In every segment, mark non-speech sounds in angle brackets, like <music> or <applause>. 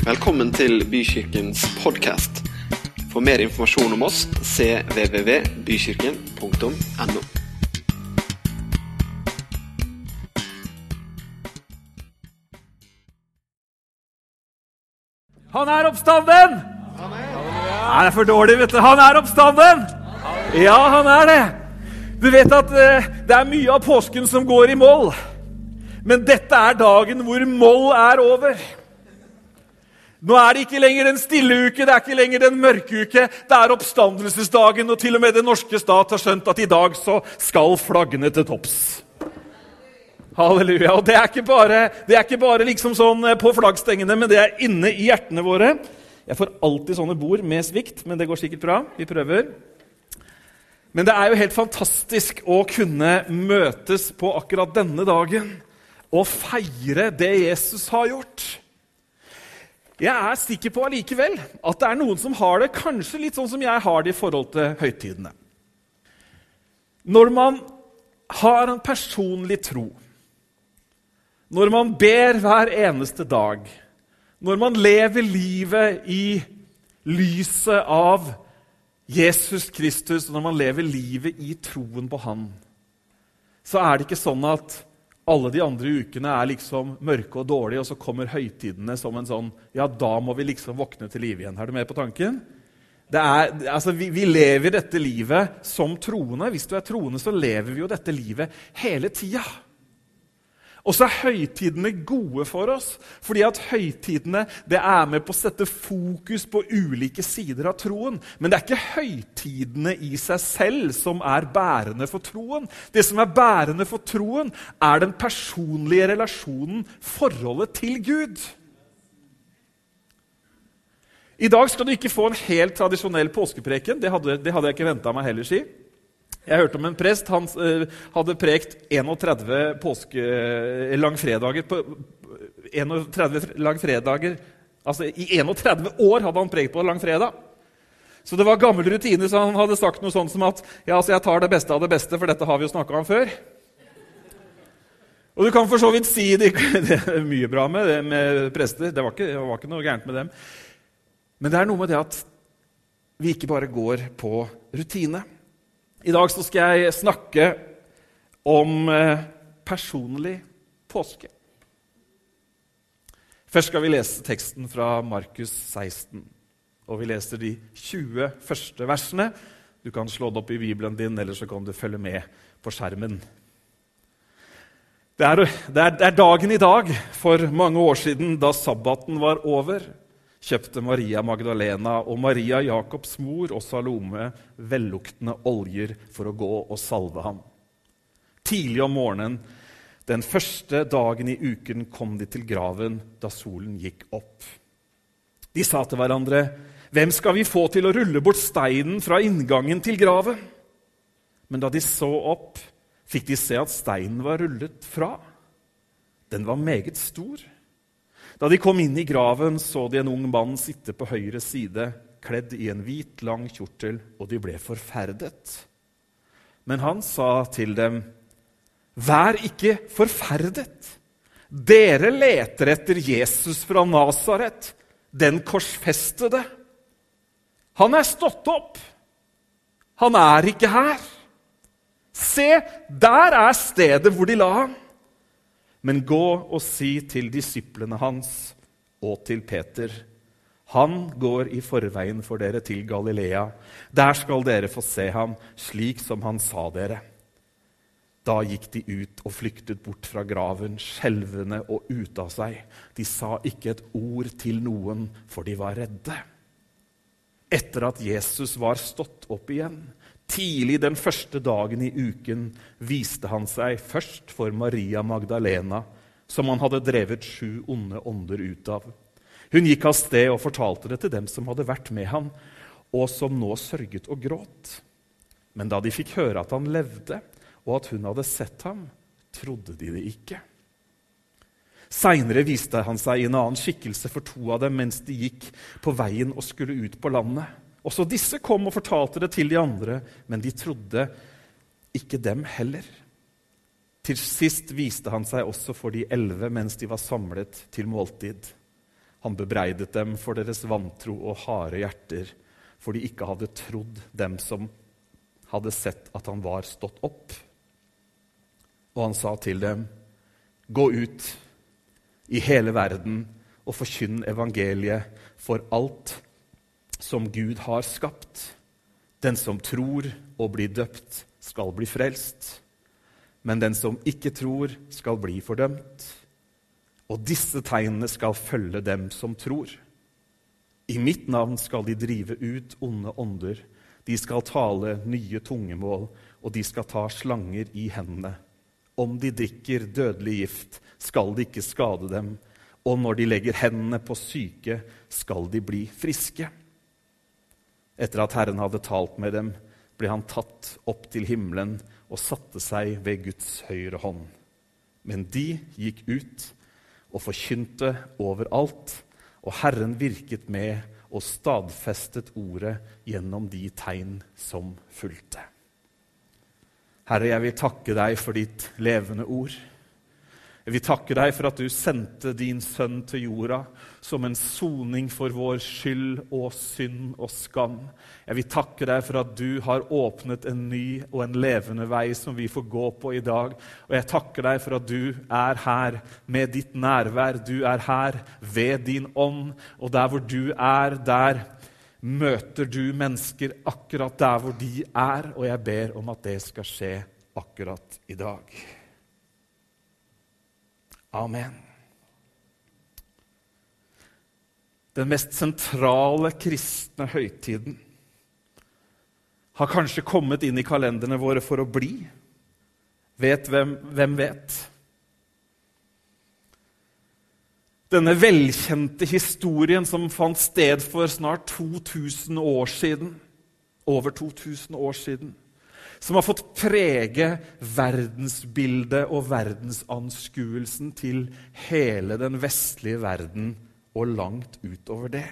Velkommen til Bykirkens podkast. For mer informasjon om oss cvvvbykirken.no. Han er oppstanden! Nei, det er for dårlig, vet du. Han er oppstanden! Ja, han er det. Du vet at eh, det er mye av påsken som går i moll. Men dette er dagen hvor moll er over. Nå er det ikke lenger den stille uke, det er ikke lenger den mørke uke. Det er oppstandelsesdagen, og til og med den norske stat har skjønt at i dag så skal flaggene til topps. Halleluja. Og det er ikke bare, er ikke bare liksom sånn eh, på flaggstengene, men det er inne i hjertene våre. Jeg får alltid sånne bord med svikt, men det går sikkert bra. Vi prøver. Men det er jo helt fantastisk å kunne møtes på akkurat denne dagen og feire det Jesus har gjort. Jeg er sikker på allikevel at det er noen som har det kanskje litt sånn som jeg har det i forhold til høytidene. Når man har en personlig tro, når man ber hver eneste dag, når man lever livet i lyset av Jesus Kristus, og når man lever livet i troen på Han, så er det ikke sånn at alle de andre ukene er liksom mørke og dårlige, og så kommer høytidene som en sånn Ja, da må vi liksom våkne til live igjen. Er du med på tanken? Er, altså, vi, vi, lever dette livet som troende. Hvis du er troende, så lever vi jo dette livet hele tida. Og så er høytidene gode for oss, fordi at høytidene det er med på å sette fokus på ulike sider av troen. Men det er ikke høytidene i seg selv som er bærende for troen. Det som er bærende for troen, er den personlige relasjonen, forholdet til Gud. I dag skal du ikke få en helt tradisjonell påskepreken. Det hadde, det hadde jeg ikke venta meg heller si. Jeg hørte om en prest. Han uh, hadde prekt 31 påske, eh, langfredager på, 31 langfredager Altså I 31 år hadde han prekt på langfredag. Så det var gammel rutine, så han hadde sagt noe sånt som at ja, altså jeg tar det beste av det beste, for dette har vi jo snakka om før. Og du kan for så vidt si det, <laughs> det er mye bra med, det, med prester. Det var, ikke, det var ikke noe gærent med dem. Men det er noe med det at vi ikke bare går på rutine. I dag skal jeg snakke om eh, personlig påske. Først skal vi lese teksten fra Markus 16. Og vi leser de 20 første versene. Du kan slå det opp i Bibelen din, eller så kan du følge med på skjermen. Det er, det er, det er dagen i dag for mange år siden, da sabbaten var over kjøpte Maria Magdalena og Maria Jakobs mor og Salome velluktende oljer for å gå og salve ham. Tidlig om morgenen den første dagen i uken kom de til graven da solen gikk opp. De sa til hverandre, 'Hvem skal vi få til å rulle bort steinen fra inngangen til graven?' Men da de så opp, fikk de se at steinen var rullet fra. Den var meget stor. Da de kom inn i graven, så de en ung mann sitte på høyre side, kledd i en hvit, lang kjortel, og de ble forferdet. Men han sa til dem, Vær ikke forferdet. Dere leter etter Jesus fra Nasaret, den korsfestede. Han er stått opp. Han er ikke her. Se, der er stedet hvor de la ham. Men gå og si til disiplene hans og til Peter han går i forveien for dere til Galilea. Der skal dere få se ham, slik som han sa dere. Da gikk de ut og flyktet bort fra graven, skjelvende og ute av seg. De sa ikke et ord til noen, for de var redde. Etter at Jesus var stått opp igjen, Tidlig den første dagen i uken viste han seg først for Maria Magdalena, som han hadde drevet sju onde ånder ut av. Hun gikk av sted og fortalte det til dem som hadde vært med ham, og som nå sørget og gråt. Men da de fikk høre at han levde, og at hun hadde sett ham, trodde de det ikke. Seinere viste han seg i en annen skikkelse for to av dem mens de gikk på veien og skulle ut på landet. Også disse kom og fortalte det til de andre, men de trodde ikke dem heller. Til sist viste han seg også for de elleve mens de var samlet til måltid. Han bebreidet dem for deres vantro og harde hjerter, for de ikke hadde trodd dem som hadde sett at han var stått opp. Og han sa til dem, Gå ut i hele verden og forkynn evangeliet for alt som Gud har skapt. Den som tror og blir døpt, skal bli frelst. Men den som ikke tror, skal bli fordømt. Og disse tegnene skal følge dem som tror. I mitt navn skal de drive ut onde ånder. De skal tale nye tungemål, og de skal ta slanger i hendene. Om de drikker dødelig gift, skal det ikke skade dem. Og når de legger hendene på syke, skal de bli friske. Etter at Herren hadde talt med dem, ble han tatt opp til himmelen og satte seg ved Guds høyre hånd. Men de gikk ut og forkynte overalt, og Herren virket med og stadfestet ordet gjennom de tegn som fulgte. Herre, jeg vil takke deg for ditt levende ord. Jeg vil takke deg for at du sendte din sønn til jorda som en soning for vår skyld og synd og skam. Jeg vil takke deg for at du har åpnet en ny og en levende vei som vi får gå på i dag. Og jeg takker deg for at du er her med ditt nærvær. Du er her ved din ånd, og der hvor du er, der møter du mennesker akkurat der hvor de er, og jeg ber om at det skal skje akkurat i dag. Amen. Den mest sentrale kristne høytiden har kanskje kommet inn i kalenderne våre for å bli. Vet hvem, hvem vet? Denne velkjente historien som fant sted for snart 2000 år siden, over 2000 år siden, som har fått prege verdensbildet og verdensanskuelsen til hele den vestlige verden og langt utover det.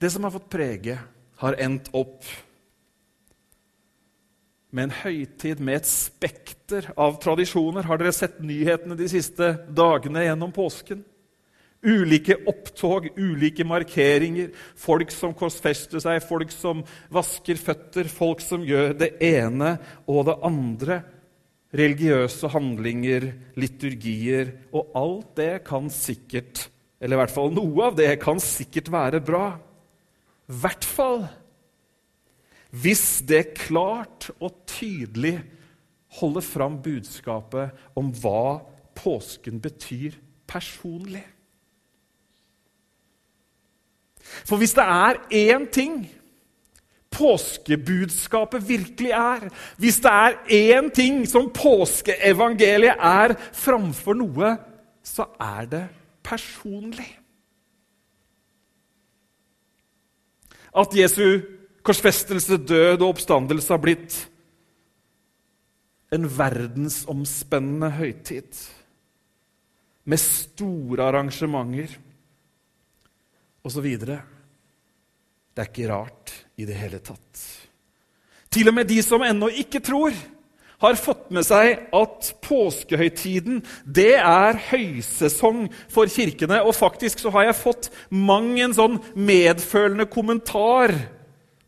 Det som har fått prege, har endt opp med en høytid med et spekter av tradisjoner. Har dere sett nyhetene de siste dagene gjennom påsken? Ulike opptog, ulike markeringer, folk som korsfester seg, folk som vasker føtter, folk som gjør det ene og det andre. Religiøse handlinger, liturgier og alt det kan sikkert, eller i hvert fall noe av det, kan sikkert være bra. I hvert fall hvis det klart og tydelig holder fram budskapet om hva påsken betyr personlig. For hvis det er én ting påskebudskapet virkelig er, hvis det er én ting som påskeevangeliet er framfor noe, så er det personlig. At Jesu korsfestelse, død og oppstandelse har blitt en verdensomspennende høytid med store arrangementer osv. Det er ikke rart i det hele tatt. Til og med de som ennå ikke tror, har fått med seg at påskehøytiden det er høysesong for kirkene. Og faktisk så har jeg fått mang en sånn medfølende kommentar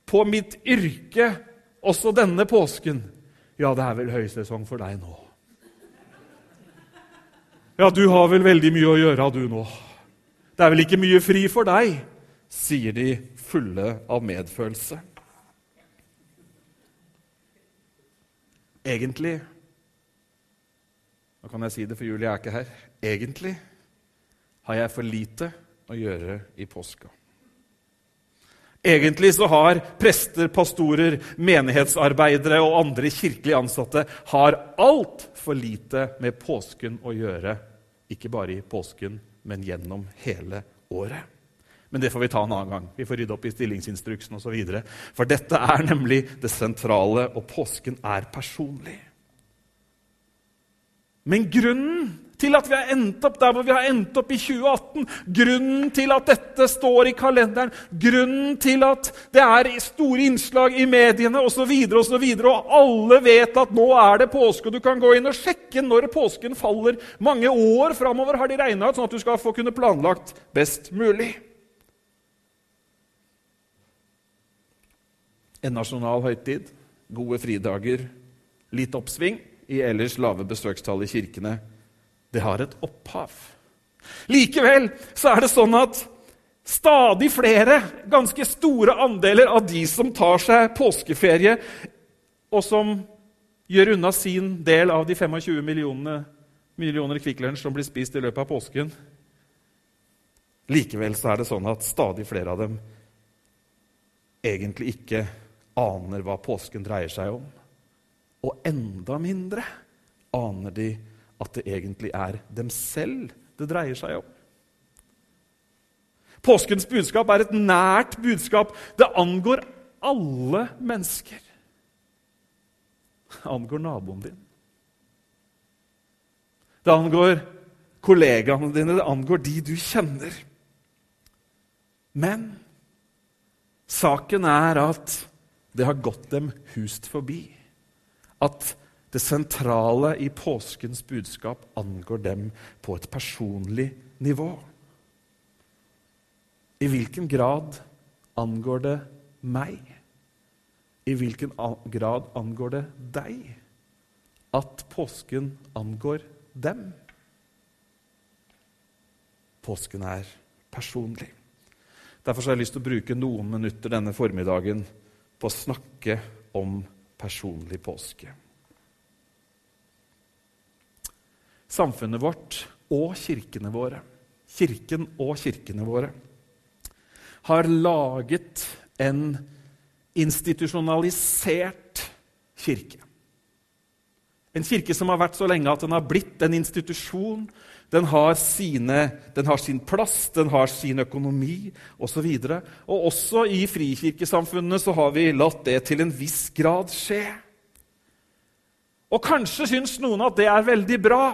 på mitt yrke også denne påsken. Ja, det er vel høysesong for deg nå. Ja, du har vel veldig mye å gjøre, du nå. Det er vel ikke mye fri for deg, sier de fulle av medfølelse. Egentlig Nå kan jeg si det, for Julie er ikke her. Egentlig har jeg for lite å gjøre i påska. Egentlig så har prester, pastorer, menighetsarbeidere og andre kirkelig ansatte har altfor lite med påsken å gjøre. Ikke bare i påsken, men gjennom hele året. Men det får vi ta en annen gang. Vi får rydde opp i stillingsinstruksen osv. For dette er nemlig det sentrale, og påsken er personlig. Men grunnen til at vi har endt opp der hvor vi har endt opp i 2018. Grunnen til at dette står i kalenderen, grunnen til at det er store innslag i mediene osv., og, så videre, og alle vet at nå er det påske, og du kan gå inn og sjekke når påsken faller. Mange år framover har de regna ut, sånn at du skal få kunne planlagt best mulig. En nasjonal høytid, gode fridager, litt oppsving i ellers lave besøkstall i kirkene, det har et opphav. Likevel så er det sånn at stadig flere, ganske store andeler av de som tar seg påskeferie, og som gjør unna sin del av de 25 millionene, millioner Kvikk Lunsj som blir spist i løpet av påsken Likevel så er det sånn at stadig flere av dem egentlig ikke aner hva påsken dreier seg om. Og enda mindre aner de at det egentlig er dem selv det dreier seg om. Påskens budskap er et nært budskap. Det angår alle mennesker. Det angår naboen din. Det angår kollegaene dine, det angår de du kjenner. Men saken er at det har gått dem hust forbi at det sentrale i påskens budskap angår dem på et personlig nivå. I hvilken grad angår det meg? I hvilken grad angår det deg at påsken angår dem? Påsken er personlig. Derfor har jeg lyst til å bruke noen minutter denne formiddagen på å snakke om personlig påske. Samfunnet vårt og kirkene våre, kirken og kirkene våre, har laget en institusjonalisert kirke. En kirke som har vært så lenge at den har blitt en institusjon. Den har, sine, den har sin plass, den har sin økonomi osv. Og, og også i frikirkesamfunnene så har vi latt det til en viss grad skje. Og kanskje syns noen at det er veldig bra.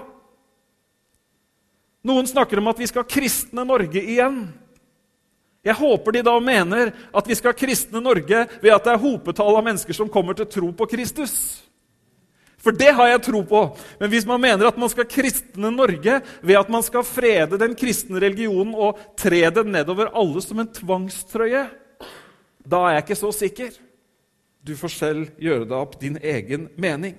Noen snakker om at vi skal kristne Norge igjen. Jeg håper de da mener at vi skal kristne Norge ved at det er hopetall av mennesker som kommer til tro på Kristus. For det har jeg tro på. Men hvis man mener at man skal kristne Norge ved at man skal frede den kristne religionen og tre den nedover alle som en tvangstrøye, da er jeg ikke så sikker. Du får selv gjøre deg opp din egen mening.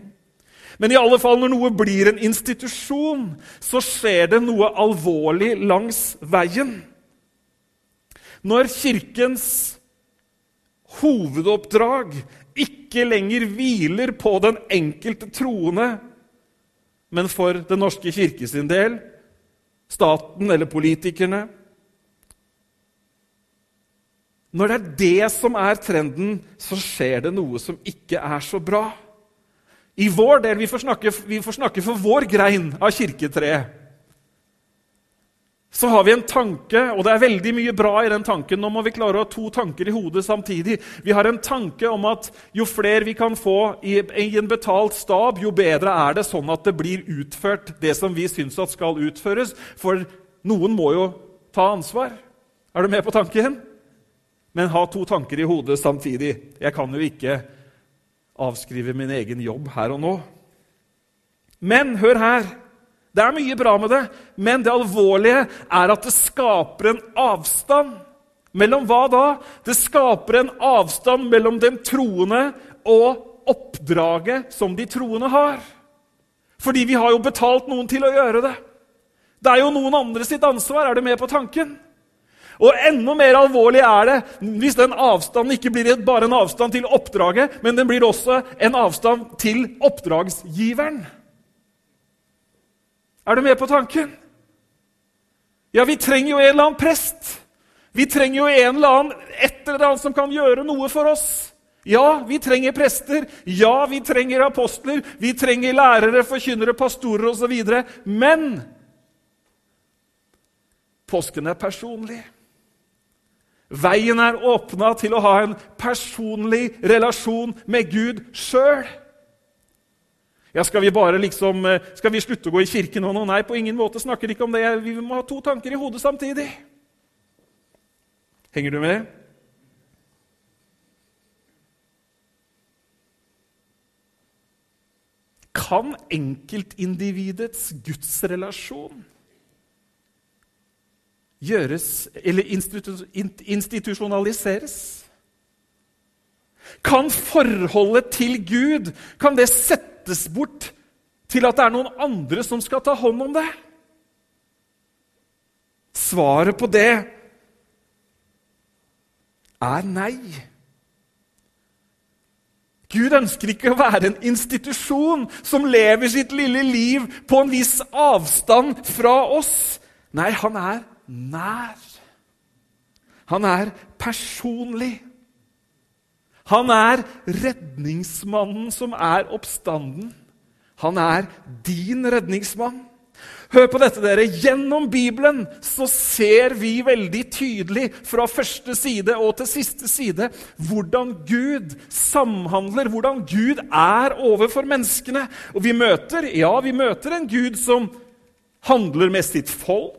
Men i alle fall når noe blir en institusjon, så skjer det noe alvorlig langs veien. Når Kirkens hovedoppdrag ikke lenger hviler på den enkelte troende, men for Den norske kirke sin del, staten eller politikerne. Når det er det som er trenden, så skjer det noe som ikke er så bra. I vår del, Vi får snakke, vi får snakke for vår grein av kirketreet så har vi en tanke, og det er veldig mye bra i den tanken. Nå må vi klare å ha to tanker i hodet samtidig. Vi har en tanke om at jo flere vi kan få i, i en betalt stab, jo bedre er det, sånn at det blir utført det som vi syns skal utføres. For noen må jo ta ansvar. Er du med på tanken? Men ha to tanker i hodet samtidig. Jeg kan jo ikke avskrive min egen jobb her og nå. Men hør her. Det er mye bra med det, men det alvorlige er at det skaper en avstand. Mellom hva da? Det skaper en avstand mellom den troende og oppdraget som de troende har. Fordi vi har jo betalt noen til å gjøre det. Det er jo noen andre sitt ansvar. Er du med på tanken? Og enda mer alvorlig er det hvis den avstanden ikke blir bare en avstand til oppdraget, men den blir også en avstand til oppdragsgiveren. Er du med på tanken? Ja, vi trenger jo en eller annen prest. Vi trenger jo en eller annen, et eller annet som kan gjøre noe for oss. Ja, vi trenger prester. Ja, vi trenger apostler. Vi trenger lærere, forkynnere, pastorer osv. Men påsken er personlig. Veien er åpna til å ha en personlig relasjon med Gud sjøl. Ja, Skal vi bare liksom, eh, skal vi slutte å gå i kirken nå? Nei, på ingen måte snakker ikke om det. Vi må ha to tanker i hodet samtidig. Henger du med? Kan enkeltindividets gudsrelasjon gjøres eller institusjonaliseres? Kan forholdet til Gud kan det settes bort til at det er noen andre som skal ta hånd om det? Svaret på det er nei. Gud ønsker ikke å være en institusjon som lever sitt lille liv på en viss avstand fra oss. Nei, han er nær. Han er personlig. Han er redningsmannen som er oppstanden. Han er din redningsmann. Hør på dette, dere. Gjennom Bibelen så ser vi veldig tydelig fra første side og til siste side hvordan Gud samhandler, hvordan Gud er overfor menneskene. Og vi møter, ja, vi møter en Gud som handler med sitt folk.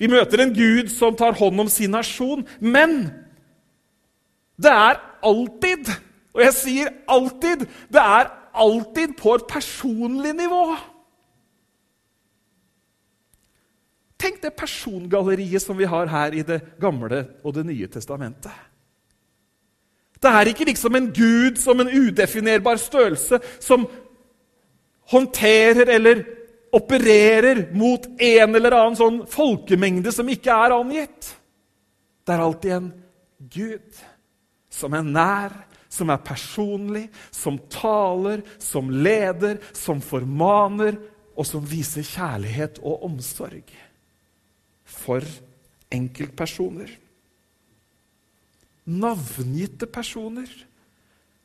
Vi møter en Gud som tar hånd om sin nasjon. Men det er alltid, og jeg sier alltid, det er alltid på et personlig nivå. Tenk det persongalleriet som vi har her i Det gamle og Det nye testamentet. Det er ikke liksom en gud som en udefinerbar størrelse som håndterer eller opererer mot en eller annen sånn folkemengde som ikke er angitt. Det er alltid en gud som er nær, som er personlig, som taler, som leder, som formaner, og som viser kjærlighet og omsorg for enkeltpersoner. Navngitte personer.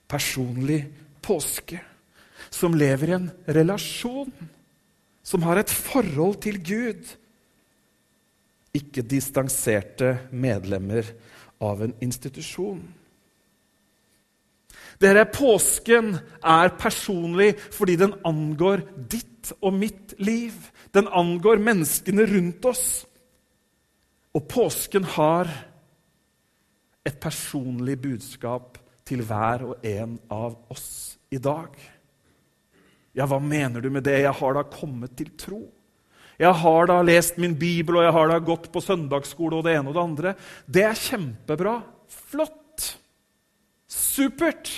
Personlig påske. Som lever i en relasjon. Som har et forhold til Gud. Ikke distanserte medlemmer av en institusjon. Dere, Påsken er personlig fordi den angår ditt og mitt liv. Den angår menneskene rundt oss. Og påsken har et personlig budskap til hver og en av oss i dag. Ja, hva mener du med det? Jeg har da kommet til tro. Jeg har da lest min bibel, og jeg har da gått på søndagsskole og det ene og det andre. Det er kjempebra. Flott. Supert.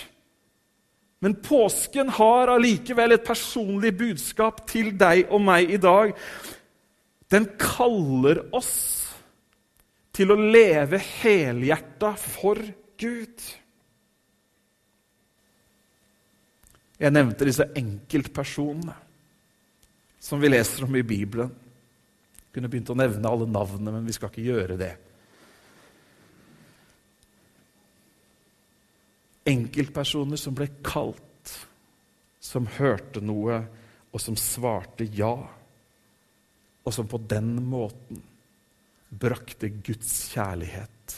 Men påsken har allikevel et personlig budskap til deg og meg i dag. Den kaller oss til å leve helhjerta for Gud. Jeg nevnte disse enkeltpersonene som vi leser om i Bibelen. Jeg kunne begynt å nevne alle navnene, men vi skal ikke gjøre det. Enkeltpersoner som ble kalt, som hørte noe, og som svarte ja. Og som på den måten brakte Guds kjærlighet,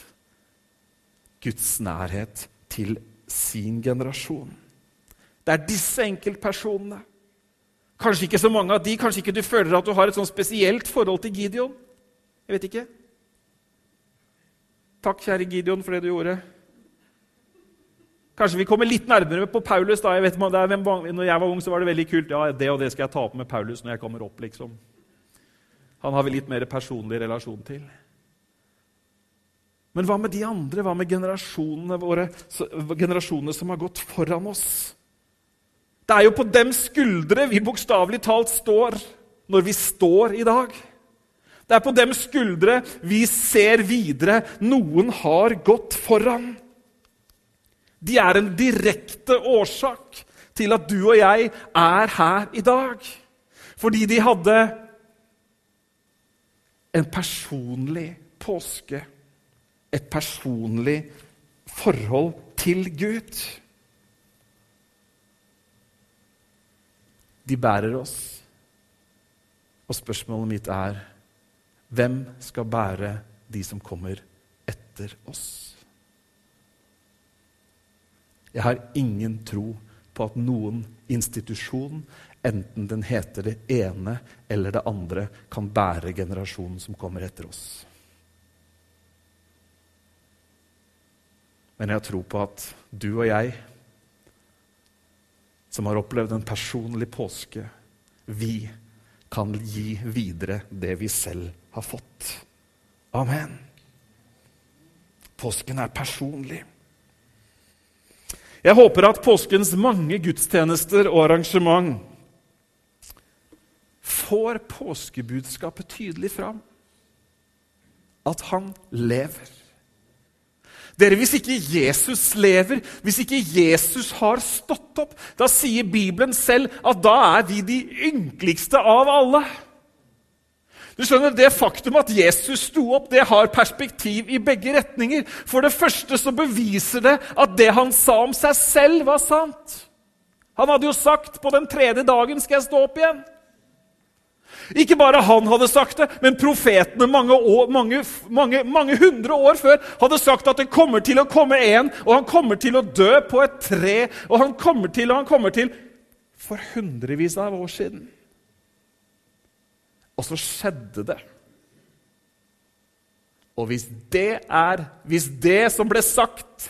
Guds nærhet, til sin generasjon. Det er disse enkeltpersonene. Kanskje ikke så mange av de, kanskje ikke du føler at du har et sånn spesielt forhold til Gideon. Jeg vet ikke. Takk, kjære Gideon, for det du gjorde. Kanskje vi kommer litt nærmere på Paulus. da. Jeg vet, når jeg var ung, så var det veldig kult. Ja, det og det skal jeg ta opp med Paulus når jeg kommer opp. liksom. Han har vi litt mer personlig relasjon til. Men hva med de andre? Hva med generasjonene våre, generasjonene som har gått foran oss? Det er jo på dem skuldre vi bokstavelig talt står når vi står i dag. Det er på dem skuldre vi ser videre. Noen har gått foran. De er en direkte årsak til at du og jeg er her i dag. Fordi de hadde en personlig påske. Et personlig forhold til Gud. De bærer oss. Og spørsmålet mitt er hvem skal bære de som kommer etter oss? Jeg har ingen tro på at noen institusjon, enten den heter det ene eller det andre, kan bære generasjonen som kommer etter oss. Men jeg tror på at du og jeg, som har opplevd en personlig påske, vi kan gi videre det vi selv har fått. Amen. Påsken er personlig. Jeg håper at påskens mange gudstjenester og arrangement får påskebudskapet tydelig fram. At han lever. Dere, Hvis ikke Jesus lever, hvis ikke Jesus har stått opp, da sier Bibelen selv at da er vi de ynkeligste av alle. Du skjønner, Det faktum at Jesus sto opp, det har perspektiv i begge retninger. For det første så beviser det at det han sa om seg selv, var sant. Han hadde jo sagt på den tredje dagen skal jeg stå opp igjen. Ikke bare han hadde sagt det, men profetene mange, år, mange, mange, mange, hundre år før hadde sagt at det kommer til å komme en, og han kommer til å dø på et tre, og han kommer til og han kommer til For hundrevis av år siden. Og så skjedde det. Og hvis det er Hvis det som ble sagt,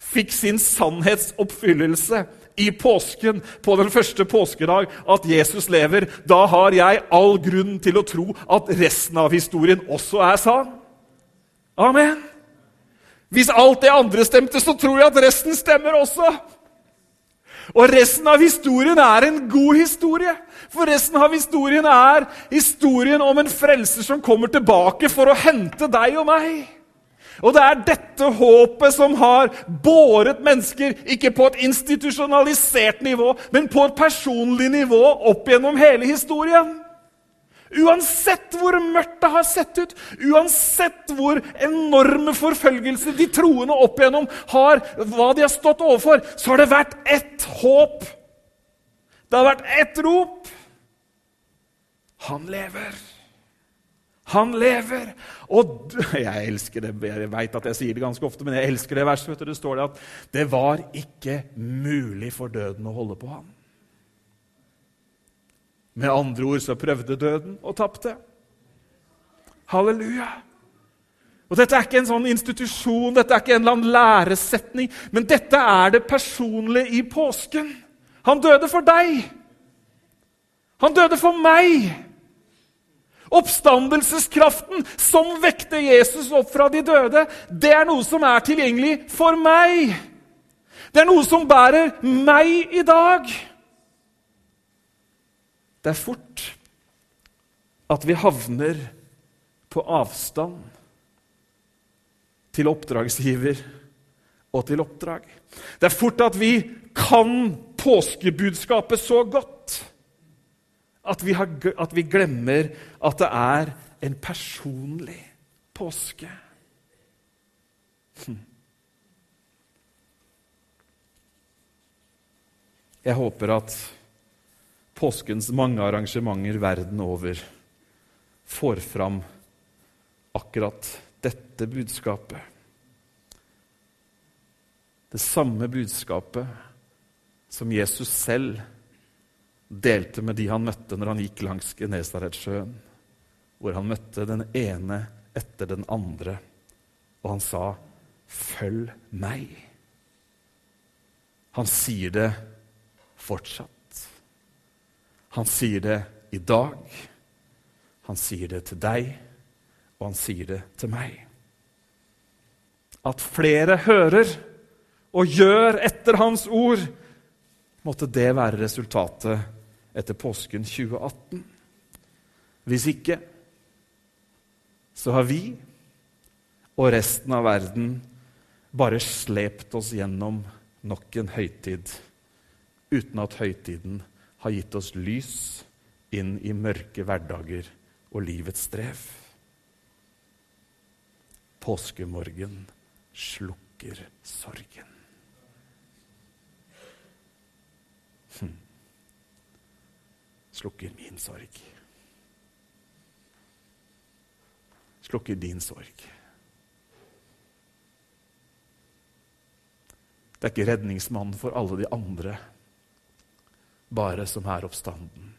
fikk sin sannhetsoppfyllelse i påsken, på den første påskedag, at Jesus lever, da har jeg all grunn til å tro at resten av historien også er sann. Amen. Hvis alt det andre stemte, så tror jeg at resten stemmer også. Og resten av historien er en god historie. For resten av historien er historien om en frelser som kommer tilbake for å hente deg og meg. Og det er dette håpet som har båret mennesker, ikke på et institusjonalisert nivå, men på et personlig nivå opp gjennom hele historien. Uansett hvor mørkt det har sett ut, uansett hvor enorme forfølgelser de troende opp igjennom har, hva de har stått overfor, så har det vært ett håp. Det har vært ett rop. Han lever. Han lever. Og <laughs> Jeg elsker det, jeg veit at jeg sier det ganske ofte, men jeg elsker det verset. Det står det at det var ikke mulig for døden å holde på ham. Med andre ord så prøvde døden og tapte. Halleluja! Og Dette er ikke en sånn institusjon, dette er ikke en eller annen læresetning, men dette er det personlige i påsken. Han døde for deg. Han døde for meg. Oppstandelseskraften som vekte Jesus opp fra de døde, det er noe som er tilgjengelig for meg. Det er noe som bærer meg i dag. Det er fort at vi havner på avstand til oppdragsgiver og til oppdrag. Det er fort at vi kan påskebudskapet så godt at vi, har, at vi glemmer at det er en personlig påske. Hm. Jeg håper at påskens mange arrangementer verden over får fram akkurat dette budskapet. Det samme budskapet som Jesus selv delte med de han møtte når han gikk langs Genesaretsjøen, hvor han møtte den ene etter den andre, og han sa, 'Følg meg'. Han sier det fortsatt. Han sier det i dag, han sier det til deg, og han sier det til meg. At flere hører og gjør etter hans ord, måtte det være resultatet etter påsken 2018. Hvis ikke, så har vi og resten av verden bare slept oss gjennom nok en høytid uten at høytiden har gitt oss lys inn i mørke hverdager og livets strev. Påskemorgen slukker sorgen. Hm. Slukker min sorg. Slukker din sorg. Det er ikke redningsmannen for alle de andre, bare som er oppstanden.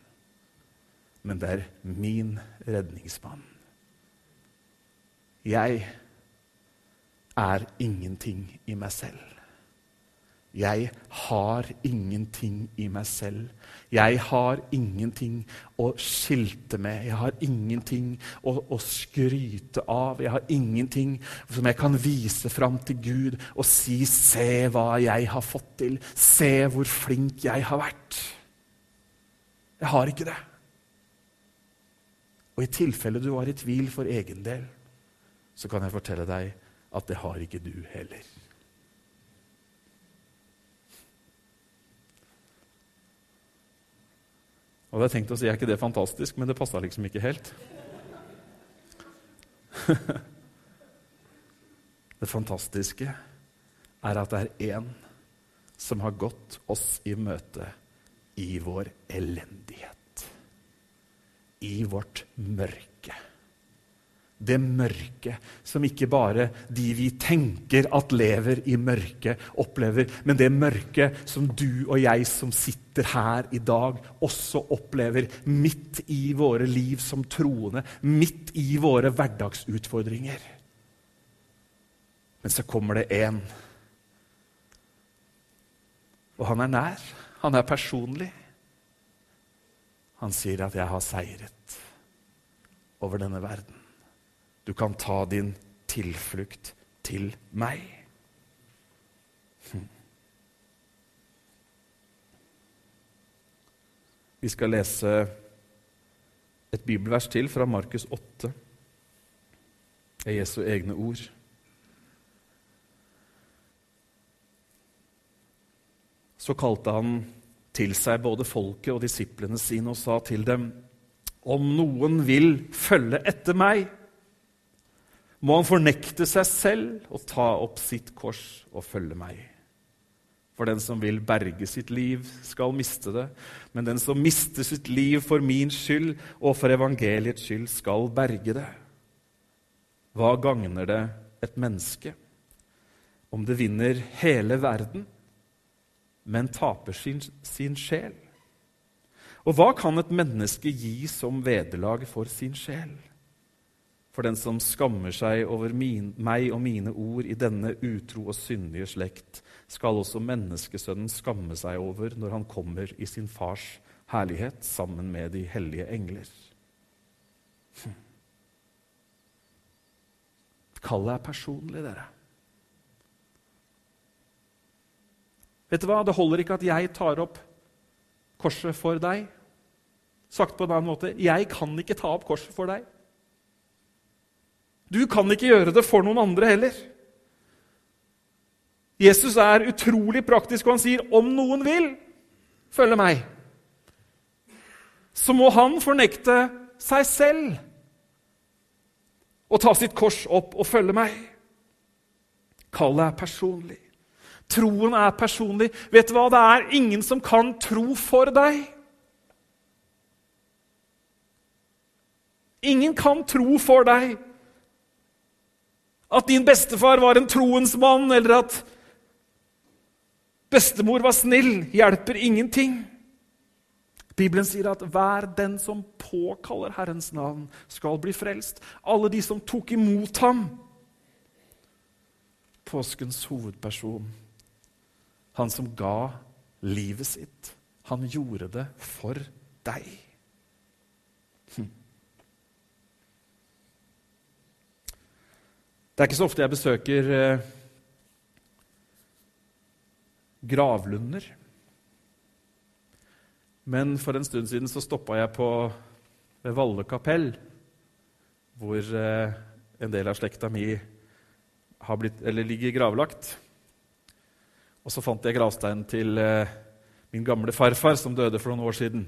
Men det er min redningsmann. Jeg er ingenting i meg selv. Jeg har ingenting i meg selv. Jeg har ingenting å skilte med. Jeg har ingenting å, å, skryte av. Jeg har ingenting som jeg kan vise fram til Gud og si 'Se hva jeg har fått til. Se hvor flink jeg har vært.' Jeg har ikke det. Og i tilfelle du var i tvil for egen del, så kan jeg fortelle deg at det har ikke du heller. Og jeg tenkt å si, Er ikke det fantastisk? Men det passa liksom ikke helt. <laughs> det fantastiske er at det er én som har gått oss i møte i vår elendighet. I vårt mørke det mørket som ikke bare de vi tenker at lever i mørket, opplever, men det mørket som du og jeg som sitter her i dag, også opplever midt i våre liv som troende, midt i våre hverdagsutfordringer. Men så kommer det én, og han er nær. Han er personlig. Han sier at 'jeg har seiret over denne verden'. Du kan ta din tilflukt til meg. Hm. Vi skal lese et bibelvers til fra Markus 8. Det er Jesu egne ord. Så kalte han til seg både folket og disiplene sine og sa til dem.: Om noen vil følge etter meg, må han fornekte seg selv og ta opp sitt kors og følge meg. For den som vil berge sitt liv, skal miste det. Men den som mister sitt liv for min skyld og for evangeliets skyld, skal berge det. Hva gagner det et menneske om det vinner hele verden, men taper sin, sin sjel? Og hva kan et menneske gi som vederlag for sin sjel? For den som skammer seg over min, meg og mine ord i denne utro og syndige slekt, skal også menneskesønnen skamme seg over når han kommer i sin fars herlighet sammen med de hellige engler. Hm. Kallet er personlig, dere. Vet du hva? Det holder ikke at jeg tar opp korset for deg. Sagt på en annen måte jeg kan ikke ta opp korset for deg. Du kan ikke gjøre det for noen andre heller. Jesus er utrolig praktisk, og han sier om noen vil følge meg, så må han fornekte seg selv og ta sitt kors opp og følge meg. Kallet er personlig. Troen er personlig. Vet du hva? Det er ingen som kan tro for deg. Ingen kan tro for deg. At din bestefar var en troens mann, eller at bestemor var snill, hjelper ingenting. Bibelen sier at hver den som påkaller Herrens navn, skal bli frelst. Alle de som tok imot ham. Påskens hovedperson, han som ga livet sitt, han gjorde det for deg. Hm. Det er ikke så ofte jeg besøker eh, gravlunder. Men for en stund siden så stoppa jeg på ved Valle kapell, hvor eh, en del av slekta mi blitt, ligger gravlagt. Og så fant jeg gravsteinen til eh, min gamle farfar, som døde for noen år siden.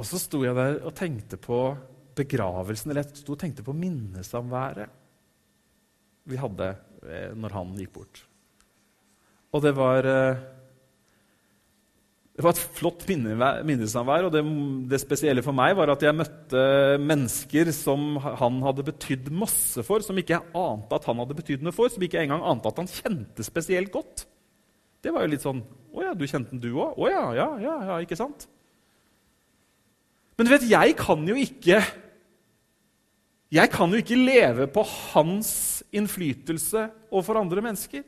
Og så sto jeg der og tenkte på begravelsen, eller jeg sto og tenkte på minnesamværet vi hadde eh, når han gikk bort. Og det var eh, Det var et flott minnesamvær, og det, det, spesielle for meg var at jeg møtte mennesker som han hadde betydd masse for, som ikke jeg ante at han hadde betydd noe for, som ikke jeg engang ante at han kjente spesielt godt. Det var jo litt sånn Å ja, du kjente den, du òg? Å ja, ja, ja, ja, ikke sant? Men du vet, jeg kan jo ikke Jeg kan jo ikke leve på hans innflytelse overfor andre mennesker.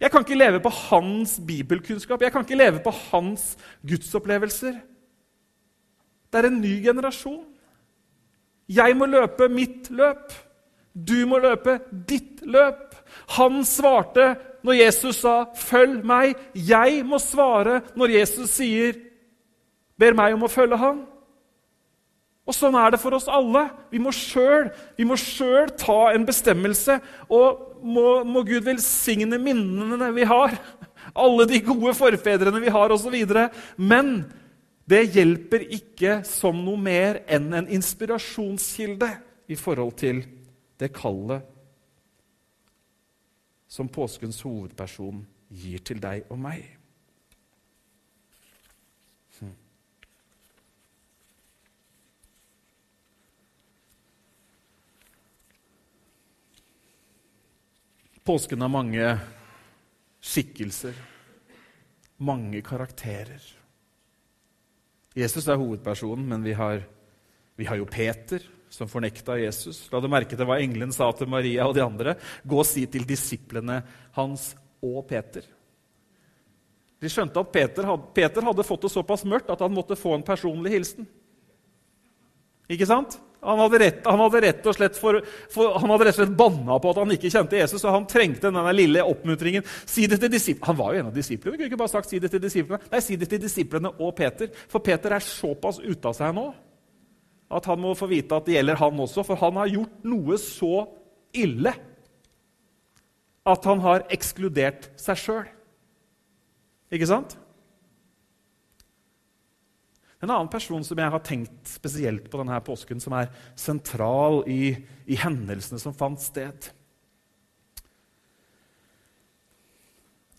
Jeg kan ikke leve på hans bibelkunnskap, jeg kan ikke leve på hans gudsopplevelser. Det er en ny generasjon. Jeg må løpe mitt løp. Du må løpe ditt løp. Han svarte når Jesus sa 'følg meg'. Jeg må svare når Jesus sier 'ber meg om å følge ham'. Og Sånn er det for oss alle. Vi må sjøl ta en bestemmelse. Og må, må, Gud velsigne minnene vi har, <laughs> alle de gode forfedrene vi har osv. Men det hjelper ikke som noe mer enn en inspirasjonskilde i forhold til det kallet som påskens hovedperson gir til deg og meg. Påsken har mange skikkelser, mange karakterer. Jesus er hovedpersonen, men vi har, vi har jo Peter, som fornekta Jesus. La du merke til hva engelen sa til Maria og de andre? Gå og si til disiplene hans og Peter. De skjønte at Peter hadde, Peter hadde fått det såpass mørkt at han måtte få en personlig hilsen. Ikke sant? Han hadde rett, han hadde rett og slett for, for, han hadde rett og slett banna på at han ikke kjente Jesus, og han trengte denne lille oppmuntringen. Si det til disiplene. Han var jo en av disiplene. Kunne ikke bare sagt si det til disiplene. Nei, si det til disiplene og Peter. For Peter er såpass ute av seg nå at han må få vite at det gjelder han også. For han har gjort noe så ille at han har ekskludert seg sjøl. Ikke sant? En annen person som jeg har tenkt spesielt på denne påsken, som er sentral i, i hendelsene som fant sted.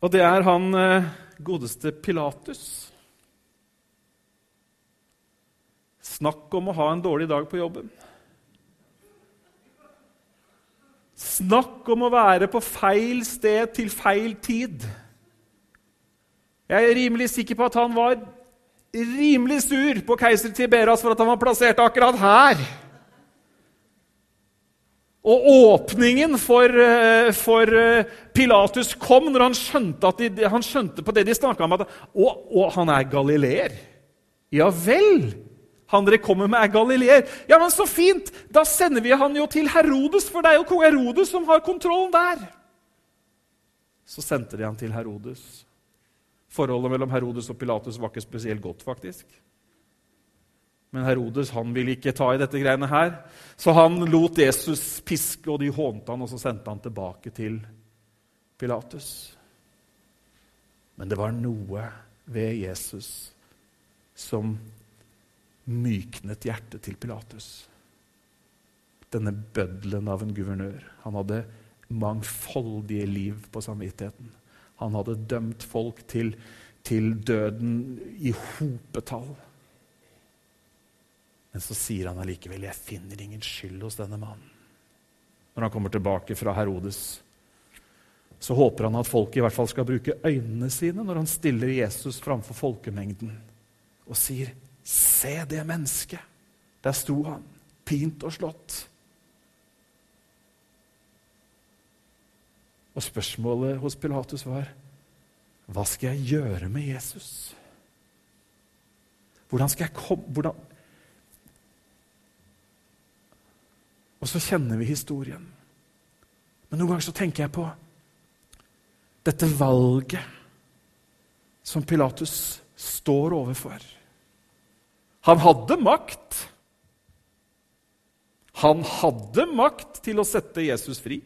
Og det er han eh, godeste Pilatus. Snakk om å ha en dårlig dag på jobben. Snakk om å være på feil sted til feil tid. Jeg er rimelig sikker på at han var rimelig sur på keiser Tiberas for at han var plassert akkurat her. Og åpningen for, eh, for eh, Pilatus kom når han skjønte, de, han skjønte på det de snakka om, at og, og han er galileer. Ja vel! Han dere kommer med, er galileer. Ja, men så fint! Da sender vi han jo til Herodes, for det er jo kong Herodes som har kontrollen der. Så sendte de han til Herodes. Forholdet mellom Herodes og Pilatus var ikke spesielt godt, faktisk. Men Herodes han ville ikke ta i dette greiene her, så han lot Jesus piske, og de hånte han, og så sendte han tilbake til Pilatus. Men det var noe ved Jesus som myknet hjertet til Pilatus. Denne bøddelen av en guvernør. Han hadde mangfoldige liv på samvittigheten. Han hadde dømt folk til, til døden i hopetall. Men så sier han allikevel 'Jeg finner ingen skyld hos denne mannen'. Når han kommer tilbake fra Herodes, så håper han at folk i hvert fall skal bruke øynene sine når han stiller Jesus framfor folkemengden og sier 'Se det mennesket'. Der sto han, pint og slått. Og spørsmålet hos Pilatus var hva skal jeg gjøre med Jesus? Hvordan skal jeg komme hvordan? Og så kjenner vi historien. Men noen ganger så tenker jeg på dette valget som Pilatus står overfor. Han hadde makt. Han hadde makt til å sette Jesus fri.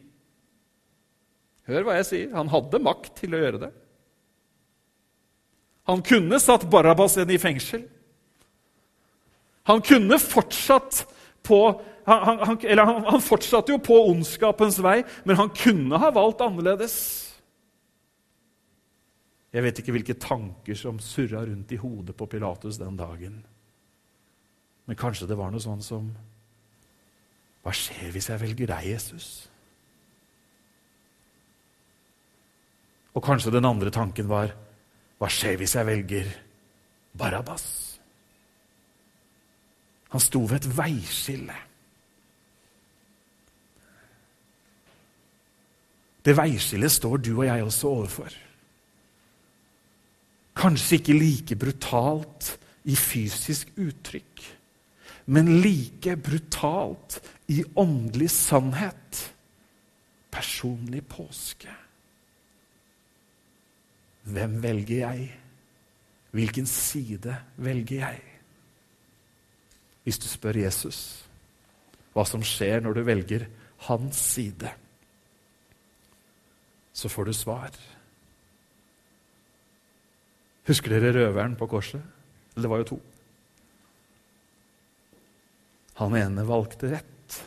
Hør hva jeg sier. Han hadde makt til å gjøre det. Han kunne satt Barabas inn i fengsel. Han kunne fortsatt på han, han, eller han, han fortsatte jo på ondskapens vei, men han kunne ha valgt annerledes. Jeg vet ikke hvilke tanker som surra rundt i hodet på Pilatus den dagen. Men kanskje det var noe sånn som Hva skjer hvis jeg velger deg, Jesus? Og kanskje den andre tanken var Hva skjer hvis jeg velger Barabbas? Han sto ved et veiskille. Det veiskillet står du og jeg også overfor. Kanskje ikke like brutalt i fysisk uttrykk, men like brutalt i åndelig sannhet. Personlig påske. Hvem velger jeg? Hvilken side velger jeg? Hvis du spør Jesus hva som skjer når du velger hans side, så får du svar. Husker dere røveren på korset? Det var jo to. Han ene valgte rett.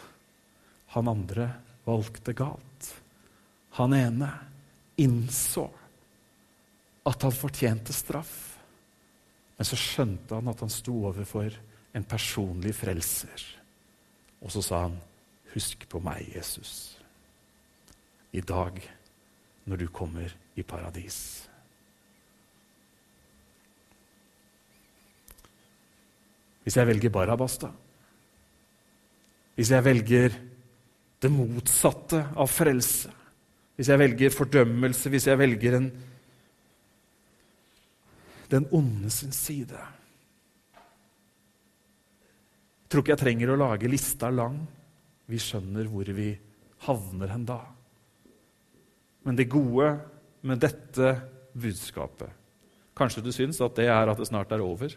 Han andre valgte galt. Han ene innså at han fortjente straff. Men så skjønte han at han sto overfor en personlig frelser. Og så sa han, 'Husk på meg, Jesus, i dag når du kommer i paradis'. Hvis jeg velger Barabas, da? Hvis jeg velger det motsatte av frelse? Hvis jeg velger fordømmelse? Hvis jeg velger en, den onde sin side? Jeg tror ikke jeg trenger å lage lista lang. Vi skjønner hvor vi havner hen da. Men det gode med dette budskapet Kanskje du syns at det er at det snart er over?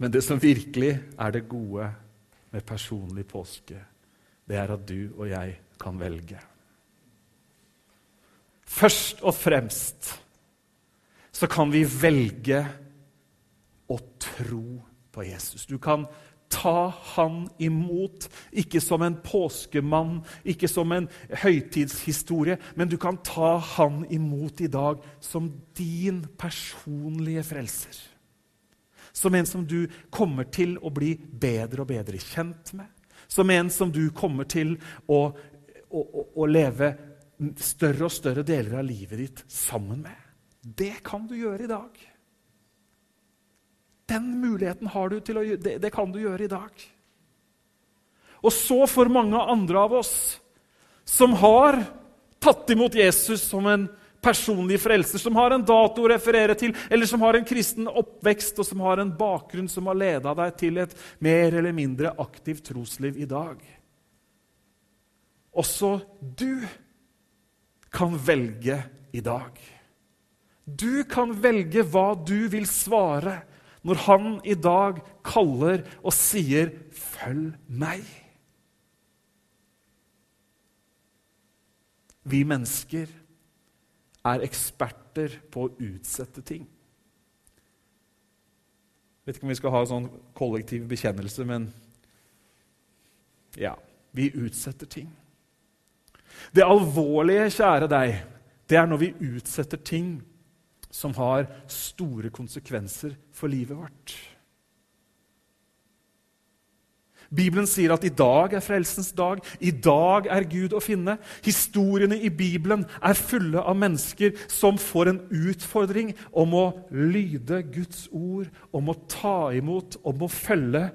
Men det som virkelig er det gode med personlig påske, det er at du og jeg kan velge. Først og fremst så kan vi velge å tro på Jesus. Du kan ta han imot, ikke som en påskemann, ikke som en høytidshistorie, men du kan ta han imot i dag som din personlige frelser. Som en som du kommer til å bli bedre og bedre kjent med. Som en som du kommer til å, å, å, leve større og større deler av livet ditt sammen med. Det kan du gjøre i dag. Den muligheten har du til å gjøre, det, det kan du gjøre i dag. Og så for mange andre av oss som har tatt imot Jesus som en personlig frelser, som har en dato å referere til, eller som har en kristen oppvekst og som har en bakgrunn som har leda deg til et mer eller mindre aktivt trosliv i dag. Også du kan velge i dag. Du kan velge hva du vil svare når han i dag kaller og sier 'følg meg'. Vi mennesker er eksperter på å utsette ting. Jeg vet ikke om vi skal ha sånn kollektiv bekjennelse, men ja, vi utsetter ting. Det alvorlige, kjære deg, det er når vi utsetter ting som har store konsekvenser for livet vårt. Bibelen sier at i dag er frelsens dag. I dag er Gud å finne. Historiene i Bibelen er fulle av mennesker som får en utfordring om å lyde Guds ord, om å ta imot, om å følge.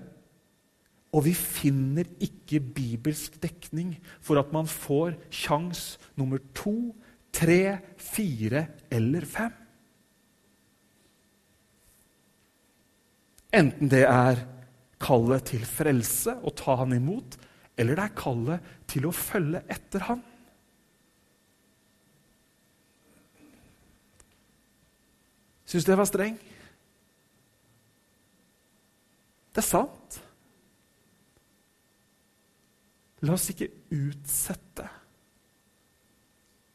Og vi finner ikke bibelsk dekning for at man får sjans nummer to, tre, fire eller fem. Enten det er kallet til frelse, å ta han imot, eller det er kallet til å følge etter han. Syns du det var streng? Det er sant. La oss ikke utsette.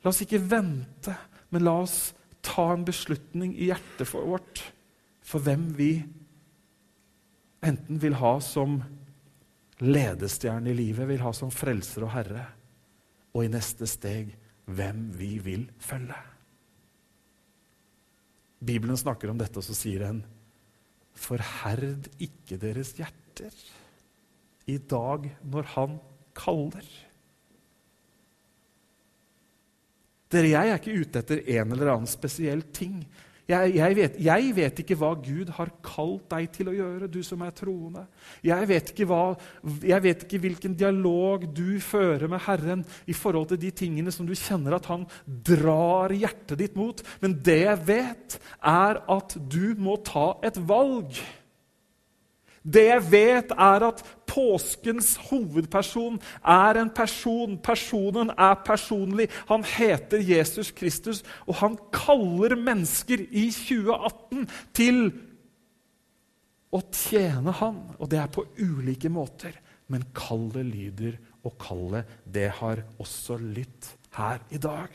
La oss ikke vente, men la oss ta en beslutning i hjertet vårt for hvem vi er enten vil ha som ledestjerne i livet, vil ha som frelser og herre, og i neste steg hvem vi vil følge. Bibelen snakker om dette, og så sier en Forherd ikke deres hjerter i dag når Han kaller. Dere, Jeg er ikke ute etter en eller annen spesiell ting. Jeg, jeg, vet, jeg, vet, ikke hva Gud har kalt deg til å gjøre, du som er troende. Jeg vet, hva, jeg vet, ikke hvilken dialog du fører med Herren i forhold til de tingene som du kjenner at Han drar hjertet ditt mot. Men det jeg vet, er at du må ta et valg. Det jeg vet, er at påskens hovedperson er en person. Personen er personlig. Han heter Jesus Kristus, og han kaller mennesker i 2018 til å tjene han. Og det er på ulike måter. Men kallet lyder, og kallet, det har også lytt her i dag.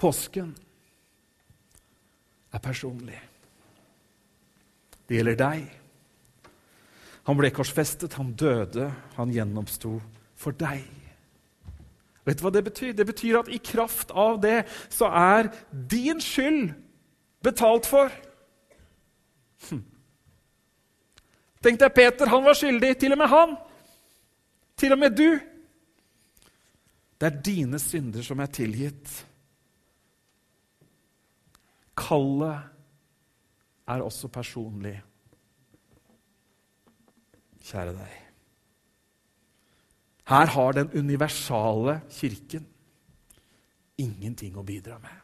Påsken er personlig. Det gjelder deg. Han ble korsfestet, han døde, han gjennomsto for deg. Vet du hva det betyr? Det betyr at i kraft av det så er din skyld betalt for. Hm. Tenk deg Peter, han var skyldig. Til og med han. Til og med du. Det er dine synder som er tilgitt. Kallet er også personlig. Kjære deg. Her har den universale kirken ingenting å bidra med.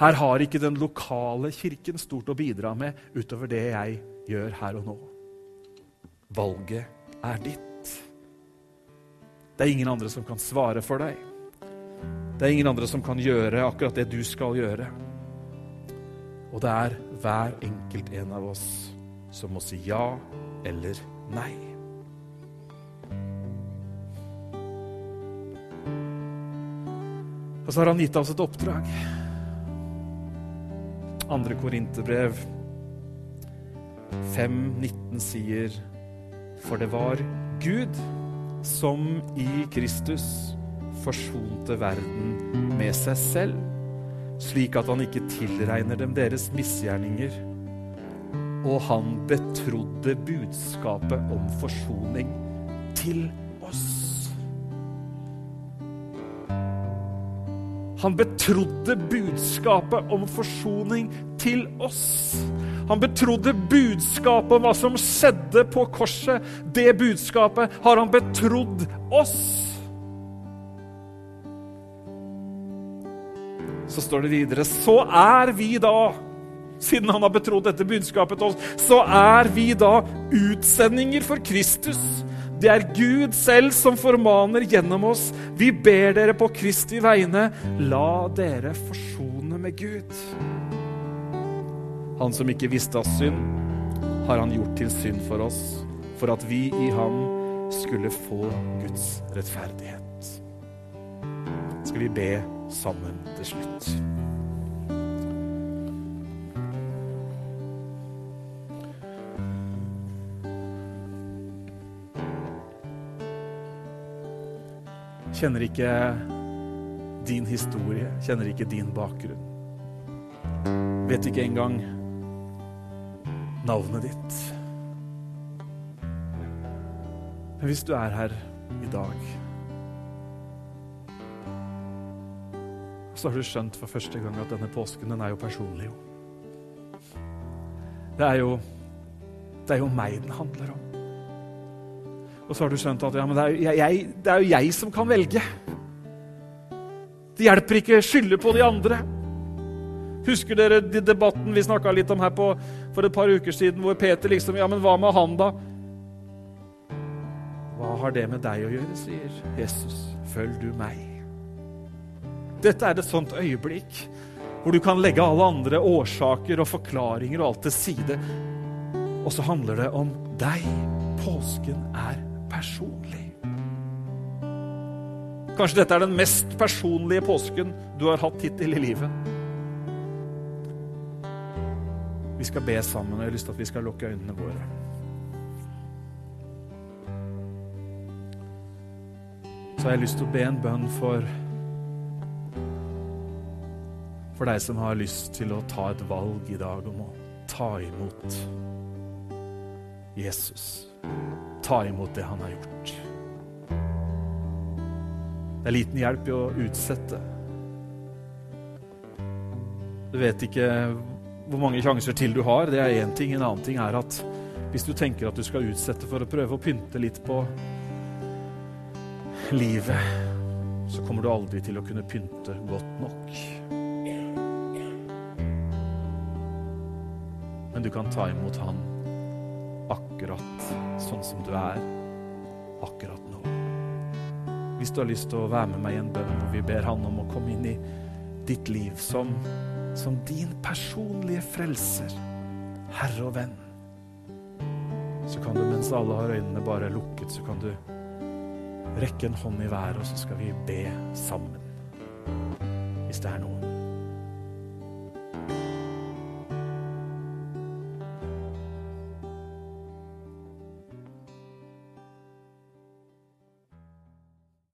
Her har ikke den lokale kirken stort å bidra med utover det jeg gjør her og nå. Valget er ditt. Det er ingen andre som kan svare for deg. Det er ingen andre som kan gjøre akkurat det du skal gjøre. Og det er hver enkelt en av oss som må si ja eller nei. Og så har han gitt oss et oppdrag. Andre Korinterbrev 5,19 sier For det var Gud som i Kristus forsonte verden med seg selv, slik at han ikke tilregner dem deres misgjerninger. Og han betrodde budskapet om forsoning til oss. Han betrodde budskapet om forsoning til oss. Han betrodde budskapet om hva som skjedde på korset. Det budskapet har han betrodd oss. Så står det videre Så er vi da, siden han har betrodd dette budskapet til oss, så er vi da utsendinger for Kristus. Det er Gud selv som formaner gjennom oss. Vi ber dere på Kristi vegne, la dere forsone med Gud. Han som ikke visste av synd, har han gjort til synd for oss, for at vi i ham skulle få Guds rettferdighet. Skal vi be sammen til slutt. Kjenner ikke din historie, kjenner ikke din bakgrunn. Vet ikke engang navnet ditt. Men hvis du er her i dag så har du skjønt for første gang at denne påsken den er jo personlig. Det er jo, det er jo meg den handler om. Og så har du skjønt at ja, det, er, jeg, det er jo jeg som kan velge. Det hjelper ikke å skylde på de andre. Husker dere de debatten vi snakka litt om her på, for et par uker siden, hvor Peter liksom Ja, men hva med han, da? Hva har det med deg å gjøre, sier Jesus. Følg du meg. Dette er et sånt øyeblikk hvor du kan legge alle andre årsaker og forklaringer og alt til side. Og så handler det om deg. Påsken er personlig. Kanskje dette er den mest personlige påsken du har hatt hittil i livet. Vi skal be sammen, og jeg har lyst til at vi skal lukke øynene våre. Så har jeg lyst til å be en bønn for for deg som har lyst til å ta et valg i dag om å ta imot Jesus. Ta imot det han har gjort. Det er liten hjelp i å utsette. Du vet ikke hvor mange sjanser til du har. Det er én ting. En annen ting er at hvis du tenker at du skal utsette for å prøve å pynte litt på livet, så kommer du aldri til å kunne pynte godt nok. Kan ta imot Han akkurat sånn som du er akkurat nå. Hvis du har lyst til å være med meg i en bønn hvor vi ber Han om å komme inn i ditt liv som, som din personlige frelser, herre og venn, så kan du mens alle har øynene bare lukket, så kan du rekke en hånd i været, og så skal vi be sammen. Hvis det er noen.